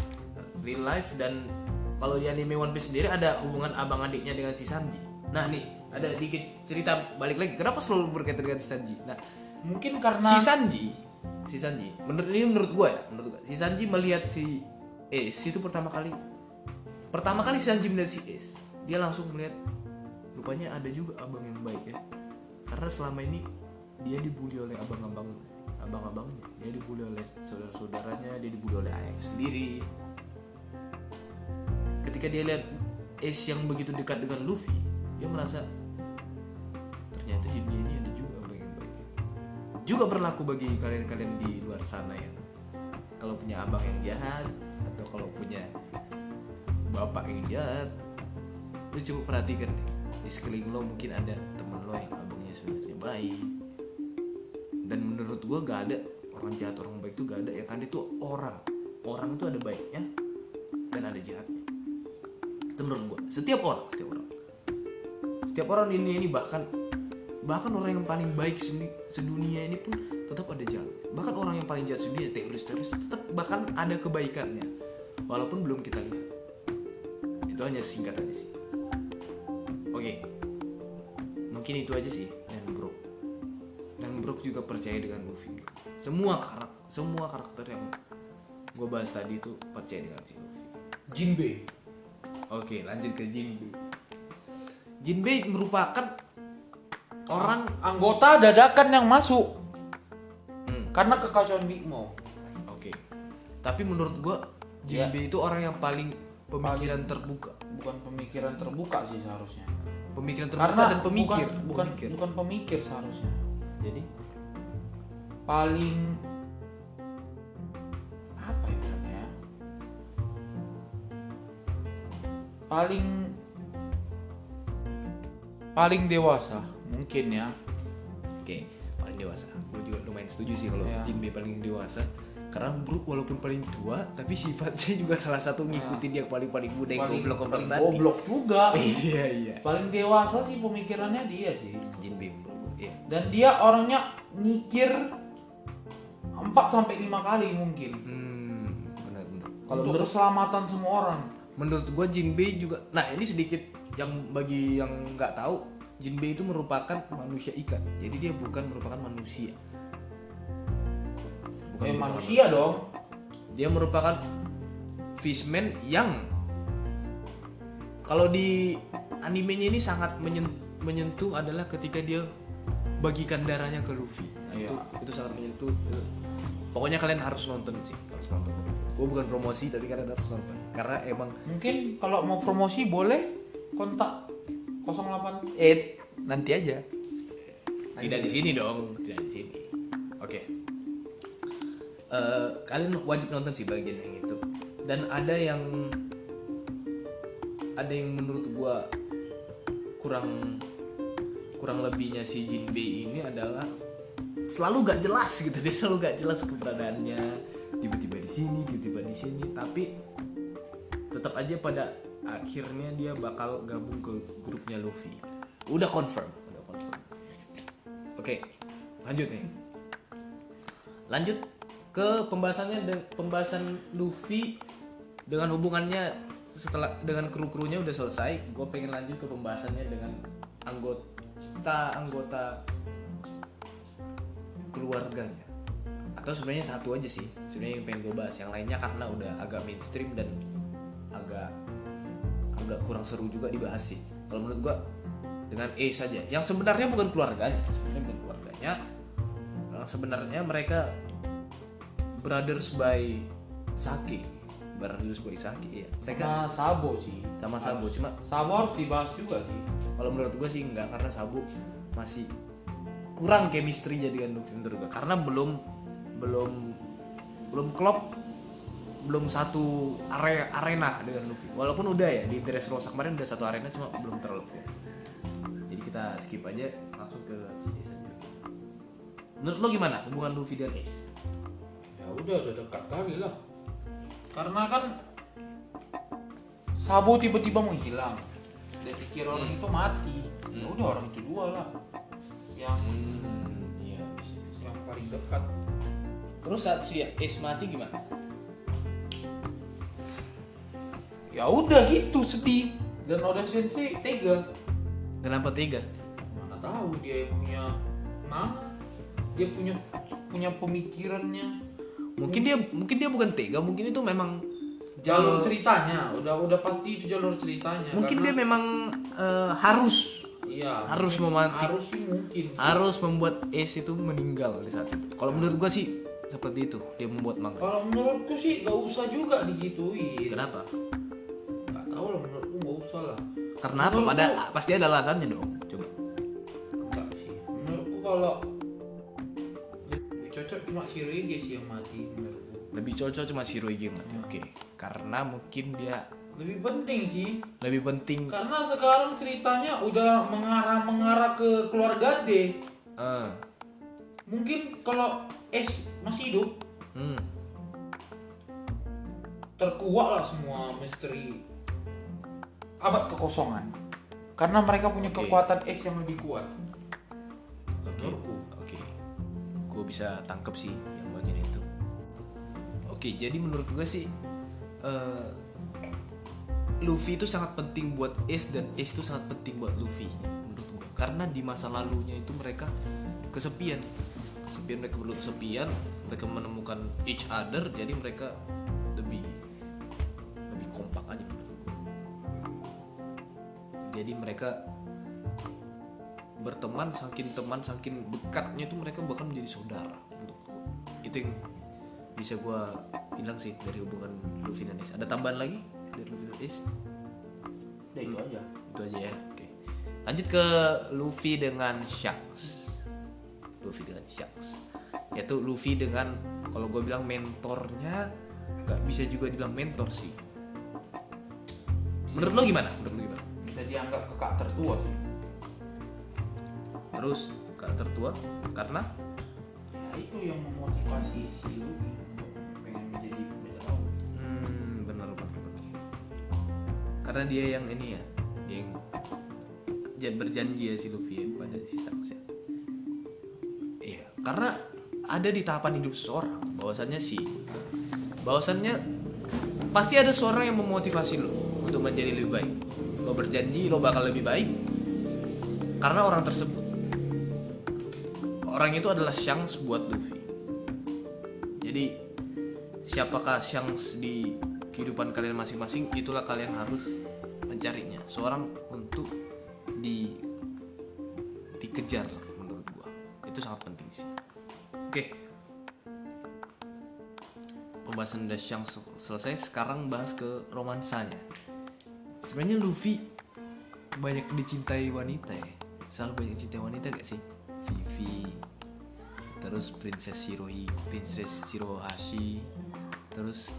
real life dan kalau di anime One Piece sendiri ada hubungan abang adiknya dengan si Sanji. Nah nih ada dikit cerita balik lagi. Kenapa selalu berkaitan dengan si Sanji? Nah Mungkin si karena Sanji si Sanji menurut ini menurut gua ya menurut gua. Si Sanji melihat si Ace itu pertama kali. Pertama kali si Sanji melihat si Ace dia langsung melihat rupanya ada juga abang yang baik ya. Karena selama ini dia dibully oleh abang-abang abang-abangnya. Dia dibully oleh saudara-saudaranya dia dibully oleh ayah sendiri ketika dia lihat Ace yang begitu dekat dengan Luffy dia merasa ternyata dunia ini ada juga abang yang baik. Juga berlaku bagi kalian-kalian di luar sana ya. Kalau punya abang yang jahat atau kalau punya bapak yang jahat lu coba perhatikan di sekeliling lo mungkin ada temen lo yang abangnya sebenarnya baik. Dan menurut gua gak ada orang jahat orang baik tuh gak ada yang ada itu orang. Orang itu ada baiknya dan ada itu menurut gua. Setiap orang setiap orang. Setiap orang dunia ini bahkan bahkan orang yang paling baik seni- sedunia ini pun tetap ada jahat bahkan orang yang paling jahat sedunia teroris-teroris tetap bahkan ada kebaikannya. Walaupun belum kita lihat. Itu hanya singkat aja sih. Oke. Mungkin itu aja sih dan bro. Dan Brook juga percaya dengan Luffy semua karakter semua karakter yang gue bahas tadi itu percaya dengan si Luffy Jinbe. Oke lanjut ke Jinbe Jinbe merupakan orang Anggota dadakan yang masuk Hmm, karena kekacauan Big Mom. oke tapi menurut gue Jinbe itu orang yang paling pemikiran terbuka Bukan pemikiran terbuka sih seharusnya. pemikiran terbuka Karena dan pemikir bukan bukan, Pemikir. bukan pemikir seharusnya. jadi Paling Paling paling dewasa mungkin ya. oke paling dewasa gue juga lumayan setuju sih kalau Iya. Jinbe paling dewasa karena Brook walaupun paling tua tapi sifatnya *laughs* juga salah satu ngikutin dia paling paling muda yang paling goblok paling goblok juga. *laughs* iya iya paling dewasa sih pemikirannya dia sih. Jinbe gue iya Dan dia orangnya mikir 4 sampai 5 kali mungkin. hmm benar benar Kalau untuk keselamatan semua orang. Menurut gue Jinbe juga nah ini sedikit yang bagi yang nggak tahu Jinbe itu merupakan manusia ikan. Jadi dia bukan merupakan manusia. Bukan Eh, merupakan manusia dong. dia merupakan fishman yang kalau di animenya ini sangat menyen- menyentuh adalah ketika dia bagikan darahnya ke Luffy. Nah, Iya. itu itu sangat menyentuh. Pokoknya kalian harus nonton sih harus nonton gue bukan promosi tapi kalian harus nonton. Karena emang Mungkin kalau mau promosi boleh kontak 088 nanti aja. tidak di sini dong tidak di sini. Oke. Eh, kalian wajib nonton sih bagian yang itu. Dan ada yang ada yang menurut gua kurang kurang lebihnya si Jinbei ini adalah selalu gak jelas gitu. Dia selalu gak jelas keberadaannya tiba-tiba di sini tiba-tiba di sini tapi tetap aja pada akhirnya dia bakal gabung ke grupnya Luffy. Udah confirm. Udah confirm. Oke lanjut nih. Lanjut ke pembahasannya pembahasan Luffy dengan hubungannya setelah dengan kru krunya udah selesai. Gue pengen lanjut ke pembahasannya dengan anggota anggota keluarganya atau sebenarnya satu aja sih sebenarnya yang pengen gue bahas. Yang lainnya karena udah agak mainstream dan agak agak kurang seru juga dibahas sih. Kalau menurut gue dengan A saja yang sebenarnya bukan keluarganya sebenarnya bukan keluarganya. Yang sebenarnya mereka brothers by sake brothers by sake ya mereka Sama Sabo sih. sama Sabo cuma Sabo harus dibahas juga sih. kalau menurut gue sih enggak karena Sabu masih kurang chemistry jadi dengan menurut gue karena belum belum belum klop belum satu area arena dengan Luffy walaupun udah ya di Dressrosa kemarin udah satu arena cuma belum terlalu klop jadi kita skip aja langsung ke si Ace aja. menurut lo gimana hubungan Luffy dan Ace Ya udah udah dekat kali lah. Karena kan Sabo tiba-tiba menghilang. Dia pikir orang itu mati. Ya udah orang itu dua lah. Yang hmm, bisa. yang paling dekat. Terus saat si Ace mati gimana Ya udah gitu sedih. Dan Oda Sensei tega. kenapa tiga Mana tahu dia punya mana? Dia punya punya pemikirannya. mungkin dia mungkin dia bukan tega mungkin itu memang Jalur eh, ceritanya, udah udah pasti itu jalur ceritanya. mungkin dia memang eh, harus iya harus memantik. harus sih mungkin harus membuat Ace itu meninggal di saat itu. Kalau menurut gua sih seperti itu dia membuat manga. kalau menurutku sih gak usah juga digituin Kenapa? nggak tahu lah menurutku gak usah lah Karena apa? Menurutku- Pada pasti ada alasannya dong. Coba. enggak sih menurutku kalau lebih cocok cuma si Rege sih yang mati menurutku Lebih cocok cuma Shirohige yang mati. Oke. Karena mungkin dia lebih penting sih lebih penting karena sekarang ceritanya udah mengarah mengarah ke keluarga D eh mungkin kalau S masih hidup hmm, terkuak lah semua misteri abad kekosongan karena mereka punya Oke. kekuatan S yang lebih kuat Oke. Menurutku. Oke. Gue bisa tangkep sih yang bagian itu. Oke, jadi menurut gue sih eh, Luffy itu sangat penting buat Ace dan Ace itu sangat penting buat Luffy menurut gue. Karena di masa lalunya itu mereka kesepian. Kesepian mereka perlu kesepian, mereka menemukan each other jadi mereka lebih lebih kompak aja. Menurut gue. Jadi mereka berteman saking teman saking dekatnya itu mereka bahkan menjadi saudara untuk itu yang bisa gua bilang sih dari hubungan Luffy dan Ace ada tambahan lagi dari Luffy dan Ace udah itu aja. Itu aja ya oke. Lanjut ke Luffy dengan Shanks Luffy dengan Shanks. Yaitu Luffy dengan kalau gue bilang mentornya nggak bisa juga dibilang mentor sih. Menurut lo gimana? Menurut lo gimana? Bisa dianggap kakak tertua. Sih terus kak tertua karena? Ya itu yang memotivasi si Luffy untuk pengen menjadi laut Hmm, benar benar benar. Karena dia yang ini ya, dia yang jan- berjanji ya si Luffy ya, pada si Shanks ya. Karena ada di tahapan hidup seseorang bahwasannya si bahwasannya pasti ada seorang yang memotivasi lo untuk menjadi lebih baik. Lo berjanji lo bakal lebih baik karena orang tersebut orang itu adalah Shanks buat Luffy. Jadi jadi siapakah Shanks di kehidupan kalian masing-masing itulah kalian harus mencarinya seorang untuk di dikejar menurut gua itu sangat pembahasan sel- selesai sekarang bahas ke romansanya. Sebenarnya Luffy banyak dicintai wanita ya. Selalu banyak dicintai wanita gak sih? Vivi terus Princess Shiroi Princess Shirohashi terus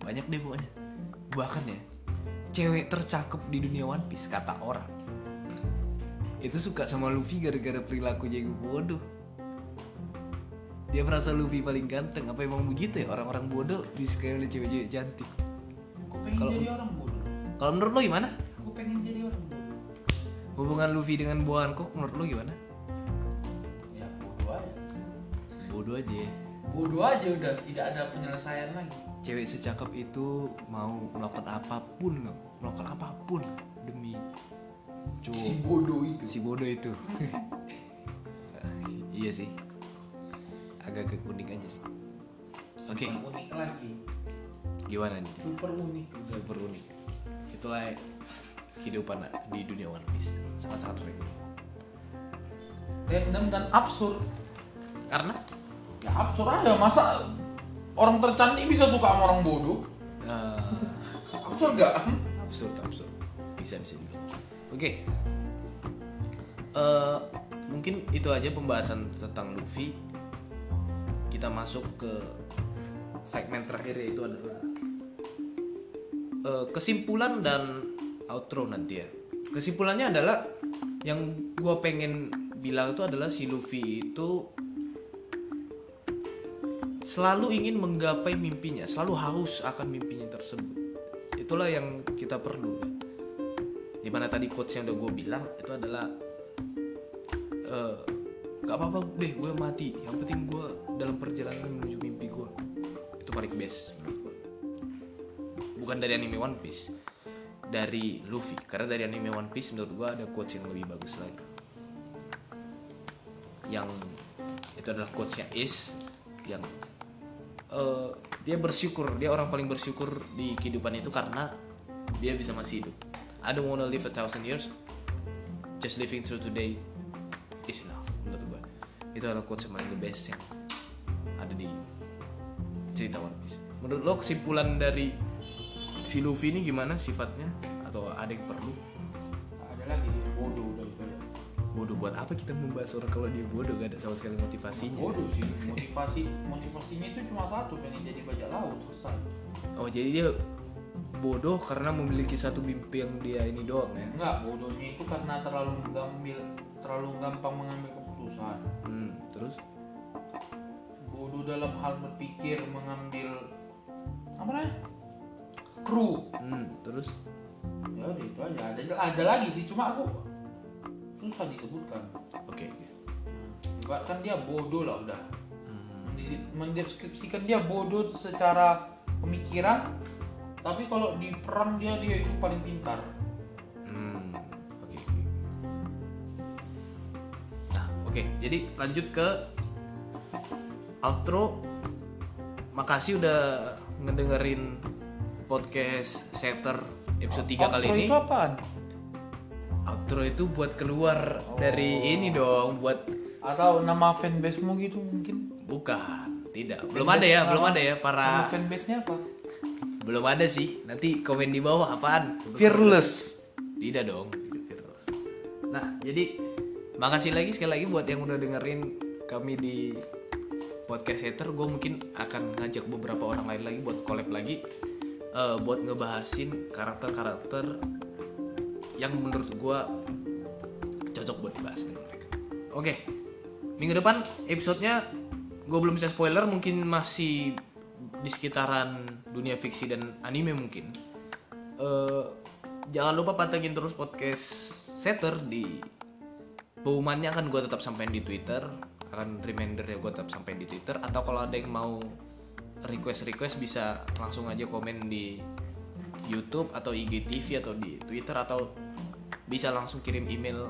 banyak deh pokoknya. Bahkan ya cewek tercakep di dunia One Piece kata orang. Itu suka sama Luffy gara-gara perilakunya yang bodoh dia merasa Luffy paling ganteng apa emang begitu ya orang-orang bodoh disukai oleh cewek-cewek cantik pengen Kalau- jadi orang bodoh. kalau menurut lo gimana Aku pengen jadi orang bodoh. hubungan Luffy dengan Boa Hancock menurut lo gimana Ya bodoh aja. bodoh aja ya. Bodoh aja udah tidak ada penyelesaian lagi. cewek secakep itu mau melakukan apa pun loh melakukan apa pun demi Si cowok bodoh itu. si bodoh itu *laughs* iya sih agak-agak unik aja sih. Oke. Bukan unik lagi. gimana nih? Super unik. super unik. Itulah kehidupan di dunia One Piece. Sangat-sangat random Random dan absurd. karena? Ya absurd aja. Masa orang tercantik bisa suka sama orang bodoh? eh, *laughs* Absurd gak? absurd absurd. Bisa bisa juga. Oke. Eh, mungkin itu aja pembahasan tentang Luffy kita masuk ke segmen terakhir yaitu adalah eh, kesimpulan dan outro nanti ya kesimpulannya adalah yang gua pengen bilang itu adalah si Luffy itu selalu ingin menggapai mimpinya, selalu haus akan mimpinya tersebut. Itulah yang kita perlu. ya. Di mana tadi quotes yang udah gue bilang itu adalah eh gak apa-apa deh gue mati, yang penting gue dalam perjalanan menuju mimpi gue. Itu paling best. Bukan dari anime One Piece, dari Luffy. Karena dari anime One Piece menurut gue ada quotes yang lebih bagus lagi. Yang itu adalah quotesnya Ace yang eh, dia bersyukur dia orang paling bersyukur di kehidupan itu karena dia bisa masih hidup I don't wanna live a thousand years just living through today is enough menurut gue itu adalah quotes yang paling the best yang cerita One Piece. Menurut lo kesimpulan dari si Luffy ini gimana sifatnya? Atau ada yang perlu? Ada lagi bodoh udah itu bodoh buat apa kita membahas orang kalau dia bodoh? Gak ada sama sekali motivasinya. Bodoh sih. *laughs* Motivasi motivasinya itu cuma satu pengen jadi bajak laut selesai. oh jadi dia bodoh karena memiliki satu mimpi yang dia ini doang ya? Enggak, bodohnya itu karena terlalu ngambil terlalu gampang mengambil keputusan. Hmm, terus Bodoh dalam hal berpikir mengambil apa namanya? Kru. hmm, terus Ya udah itu aja. Ada ada lagi sih cuma aku susah disebutkan. oke Bahkan dia bodoh lah udah. Hmm, Mendeskripsikan dia bodoh secara pemikiran, tapi kalau di perang dia dia itu paling pintar. hmm, oke oke. nah oke jadi lanjut ke outro makasih udah ngedengerin podcast setter episode 3 kali Outro ini itu apaan? outro itu buat keluar dari ini dong buat Atau nama fanbase-mu gitu mungkin? bukan tidak belum ada ya belum ada ya Nama para fanbase-nya apa? belum ada sih nanti komen di bawah apaan Fearless. Tidak dong, tidak virus. Nah, jadi makasih lagi sekali lagi buat yang udah dengerin kami di podcast hater. Gue mungkin akan ngajak beberapa orang lain lagi buat collab lagi, eh, buat ngebahasin karakter-karakter yang menurut gue cocok buat dibahas dengan mereka. Oke, minggu depan episodenya gue belum bisa spoiler, mungkin masih di sekitaran dunia fiksi dan anime mungkin. Eh, jangan lupa pantengin terus podcast setter di pengumumannya akan gue tetap sampein di Twitter akan remindernya gue tetap sampein di Twitter atau kalau ada yang mau request request bisa langsung aja komen di YouTube atau IGTV atau di Twitter atau bisa langsung kirim email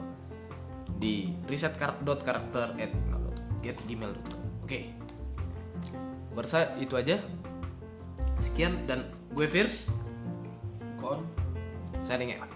di risetkarakter@gmail.com oke. Gue rasa itu aja. Sekian dan gue Firs. Kon. signing out